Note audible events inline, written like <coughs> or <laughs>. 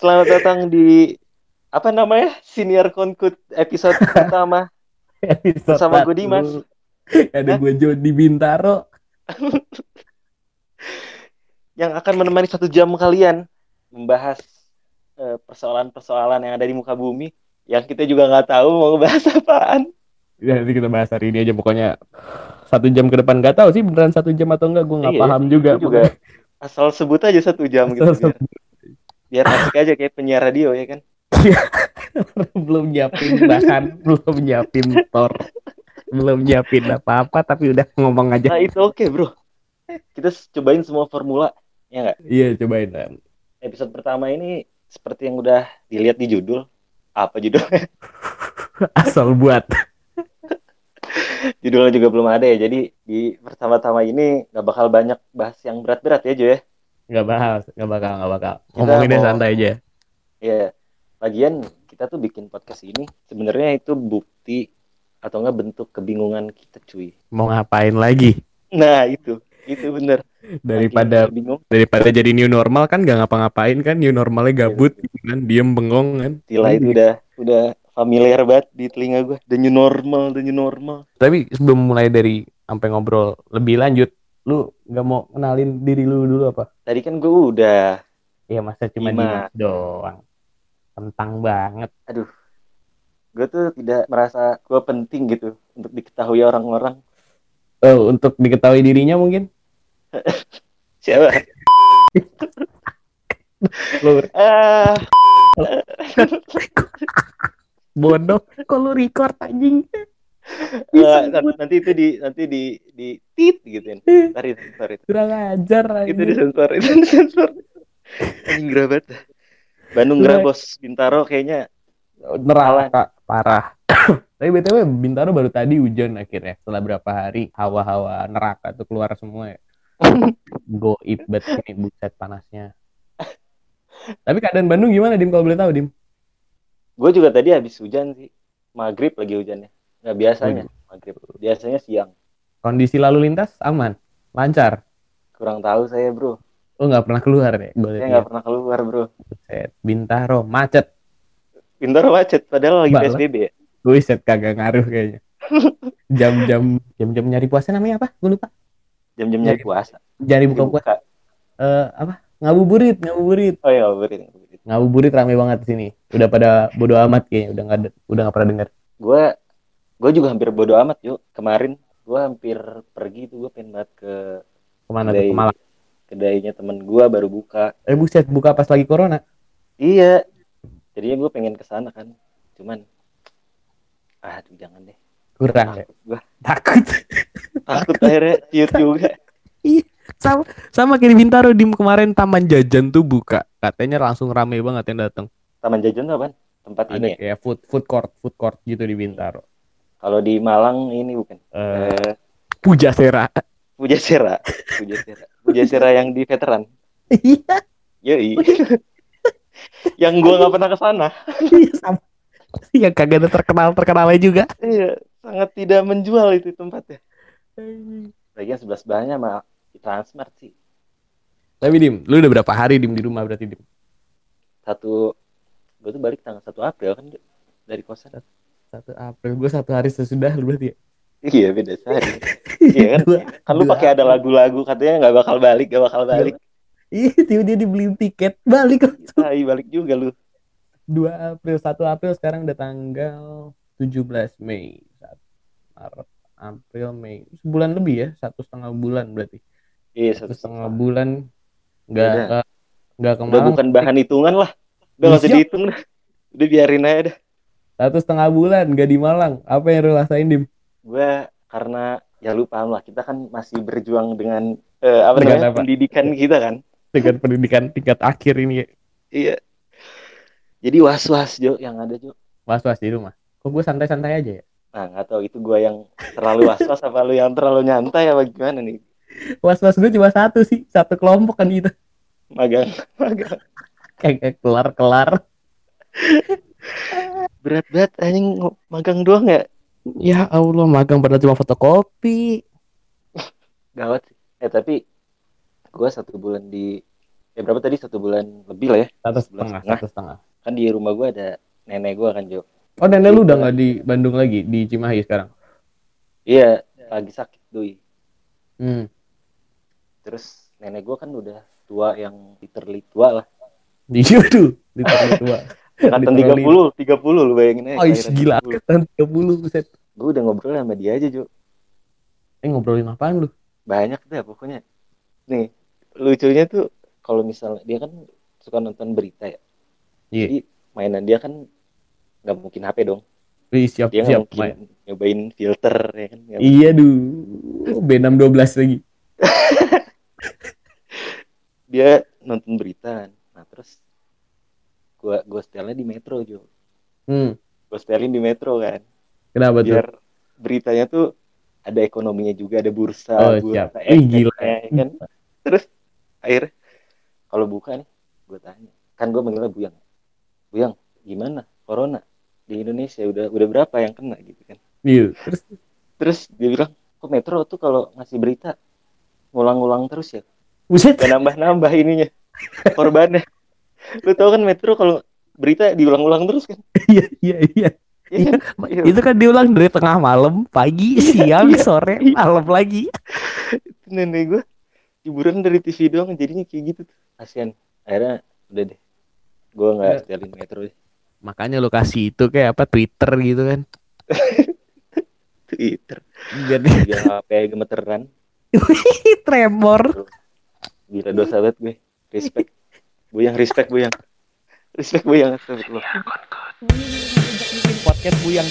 Selamat datang di apa namanya? Senior Konkut episode <laughs> pertama Episode Sama gue. Dimas. Ada Hah? gue Jody Bintaro. <laughs> yang akan menemani satu jam kalian membahas eh, persoalan-persoalan yang ada di muka bumi yang kita juga nggak tahu mau ngebahas apaan. Ya, nanti kita bahas hari ini aja pokoknya satu jam ke depan nggak tahu sih beneran satu jam atau enggak gue nggak Iya, paham juga. Juga asal sebut aja satu jam gitu Asal biar, asik aja kayak penyiar radio ya kan. <laughs> belum nyiapin bahan, <laughs> belum nyiapin tor, belum nyiapin apa-apa tapi udah ngomong aja. Nah itu oke bro. Kita cobain semua formula ya nggak? Iya cobain Ram. Episode pertama ini seperti yang udah dilihat di judul. Apa judulnya? <laughs> Asal buat. Judulnya juga belum ada ya. Jadi di pertama-tama ini nggak bakal banyak bahas yang berat-berat ya Jo ya. Nggak bahas, nggak bakal, nggak bakal. Kita Ngomonginnya mau- santai aja. Ya, lagian kita tuh bikin podcast ini sebenarnya itu bukti atau enggak bentuk kebingungan kita cuy. Mau ngapain lagi? Nah itu, itu bener. Daripada bingung, daripada jadi new normal kan nggak ngapa-ngapain kan new normalnya gabut Iya. gitu kan diem bengong kan istilah itu udah udah familiar banget di telinga gue. The new normal, the new normal. tapi sebelum mulai dari sampai ngobrol lebih lanjut lu nggak mau kenalin diri lu dulu apa? Tadi kan gue udah, Iya masa cuma Dimas. Dimas doang. Tentang banget. Gue tuh tidak merasa gue penting gitu untuk diketahui orang-orang. oh untuk diketahui dirinya mungkin? <laughs> Siapa? lu. Ah, bodoh. Lu record anjing <laughs> eh, nanti itu di nanti di di tit gitu ya. Ntar itu, ntar itu. kurang ajar itu anjing. disensor itu disensor. Anjing gerah banget Bandung gerah bos. Bintaro kayaknya neraka parah. <coughs> Tapi btw bintaro baru tadi hujan akhirnya. Setelah berapa hari hawa-hawa neraka tuh keluar semua ya. Goib banget ini buset panasnya. Tapi keadaan Bandung gimana dim? Kalau boleh tahu dim? Gue juga tadi habis hujan sih. Maghrib lagi hujannya nggak biasanya maghrib biasanya siang. Kondisi lalu lintas aman? Lancar? Kurang tahu saya bro. Oh nggak pernah keluar ya? Gue saya nggak pernah keluar bro. Buset, Bintaro macet. Bintaro macet padahal lagi Balas. psbb ya? Buset kagak ngaruh kayaknya. <laughs> Jam-jam jam-jam nyari puasa namanya apa? Gue lupa. Jam-jam nyari puasa. nyari buka. Puasa eh apa? Ngabuburit ngabuburit. Oh iya ngabuburit ngabuburit. Rame banget di sini. Udah pada bodo amat kayaknya udah nggak udah nggak pernah dengar gue gue juga hampir bodo amat yuk kemarin gue hampir pergi tuh gue pengen banget ke ke mana tuh Kedai. ke Malang kedainya temen gue baru buka eh buset buka pas lagi corona Iya. Jadinya gue pengen ke sana kan. Cuman aduh jangan deh. kurang ya Takut gue. takut Takut akhirnya ciut juga. sama sama kayak di Bintaro di kemarin taman jajan tuh buka katanya langsung rame banget yang datang Taman jajan tuh apaan? Tempat ada ini ya. kayak food food court food court gitu di Bintaro Kalau di Malang ini bukan. eh Eh, Puja Sera Pujasera. Pujasera. Pujasera yang di veteran. iya Yoi. <laughs> yang gue nggak pernah ke sana. iya, sama yang kagak ada terkenal terkenalnya juga Iya, sangat tidak menjual itu tempatnya. Lagian sebelah sebelahnya mah di Transmart sih. tapi dim lu udah berapa hari dim di rumah berarti dim Satu gue tuh balik tanggal 1 April kan dari kosan. Satu April gue satu hari sesudah lu berarti ya Iya beda sehari. Iya kan? Dua- Kan lu pakai ada lagu-lagu katanya nggak bakal balik, nggak bakal balik. Iya, tiba dia dibeliin tiket balik langsung. Iya, balik juga lu. 2 April, 1 April sekarang udah tanggal 17 Mei. Maret, April, Mei. Sebulan lebih ya, satu setengah bulan berarti. Iya, Satu satu setengah bulan nggak nggak ke Udah bukan bahan hitungan lah. Udah nggak usah Siap. dihitung dah. Udah biarin aja dah. Satu setengah bulan nggak di Malang. Apa yang lu rasain dim? Gue karena ya lu paham lah, kita kan masih berjuang dengan eh, apa Dengan namanya apa? pendidikan kita kan. Dengan pendidikan tingkat akhir ini. Iya. Jadi was-was Jo yang ada Jo. Was-was di rumah. Kok gue santai-santai aja ya? Nah nggak tahu itu gue yang terlalu was-was apa lu yang terlalu nyantai apa gimana nih? Was-was gue cuma satu sih, satu kelompok kan gitu. Magang, magang. Kayak kelar-kelar. <laughs> Berat banget anjing magang doang ya. Ya Allah, magang padahal cuma fotokopi. Gawat sih. Eh tapi gue satu bulan di ya berapa tadi satu bulan lebih lah ya Satu setengah, setengah. satu setengah. kan di rumah gue ada nenek gue kan Jo Oh nenek lu Gitu. udah nggak di Bandung lagi di Cimahi sekarang? iya lagi sakit doi Hmm. terus nenek gue kan udah tua yang literally tua lah Di tuh di tahun tua. <laughs> angkatan tiga Literally. puluh tiga puluh lu bayangin aja Oh is, gila kan 30 buset. gue udah ngobrol sama dia aja Jo Eh ngobrolin apaan lu? banyak deh pokoknya nih lucunya tuh kalau misalnya dia kan suka nonton berita ya Iya. jadi mainan dia kan nggak mungkin HP dong Ih, siap dia siap. mungkin Main. nyobain filter ya kan Nggak Iya duh. B612 lagi. <laughs> dia nonton berita nah terus gua gua setelnya di metro Jo Hmm. gua setelin di metro kan Kenapa tuh? biar beritanya tuh ada ekonominya juga ada bursa Oh, bursa siap. Ih, gila. kan terus akhirnya kalau buka nih gue tanya kan gue manggilnya buyang buyang gimana corona di Indonesia udah udah berapa yang kena gitu kan Iya. Terus terus dia bilang kok metro tuh kalau ngasih berita ngulang-ngulang terus ya buset. nambah-nambah ininya korbannya <laughs> lu tau kan metro kalau berita diulang-ulang terus kan Iya iya iya. Iya kan? Iya. Itu kan diulang dari tengah malam, pagi, siang, Iya. sore, Iya. malam lagi. nenek gue hiburan dari TV doang jadinya kayak gitu tuh kasian akhirnya udah deh gue nggak Udah. setelin metro deh Makanya lo kasih itu kayak apa Twitter gitu kan. <laughs> Twitter Biar dia HP gemeteran <laughs> tremor. gila dosa banget gue respect buyang respect buyang. Respect buyang. Astagfirullah Bikin podcast buyang.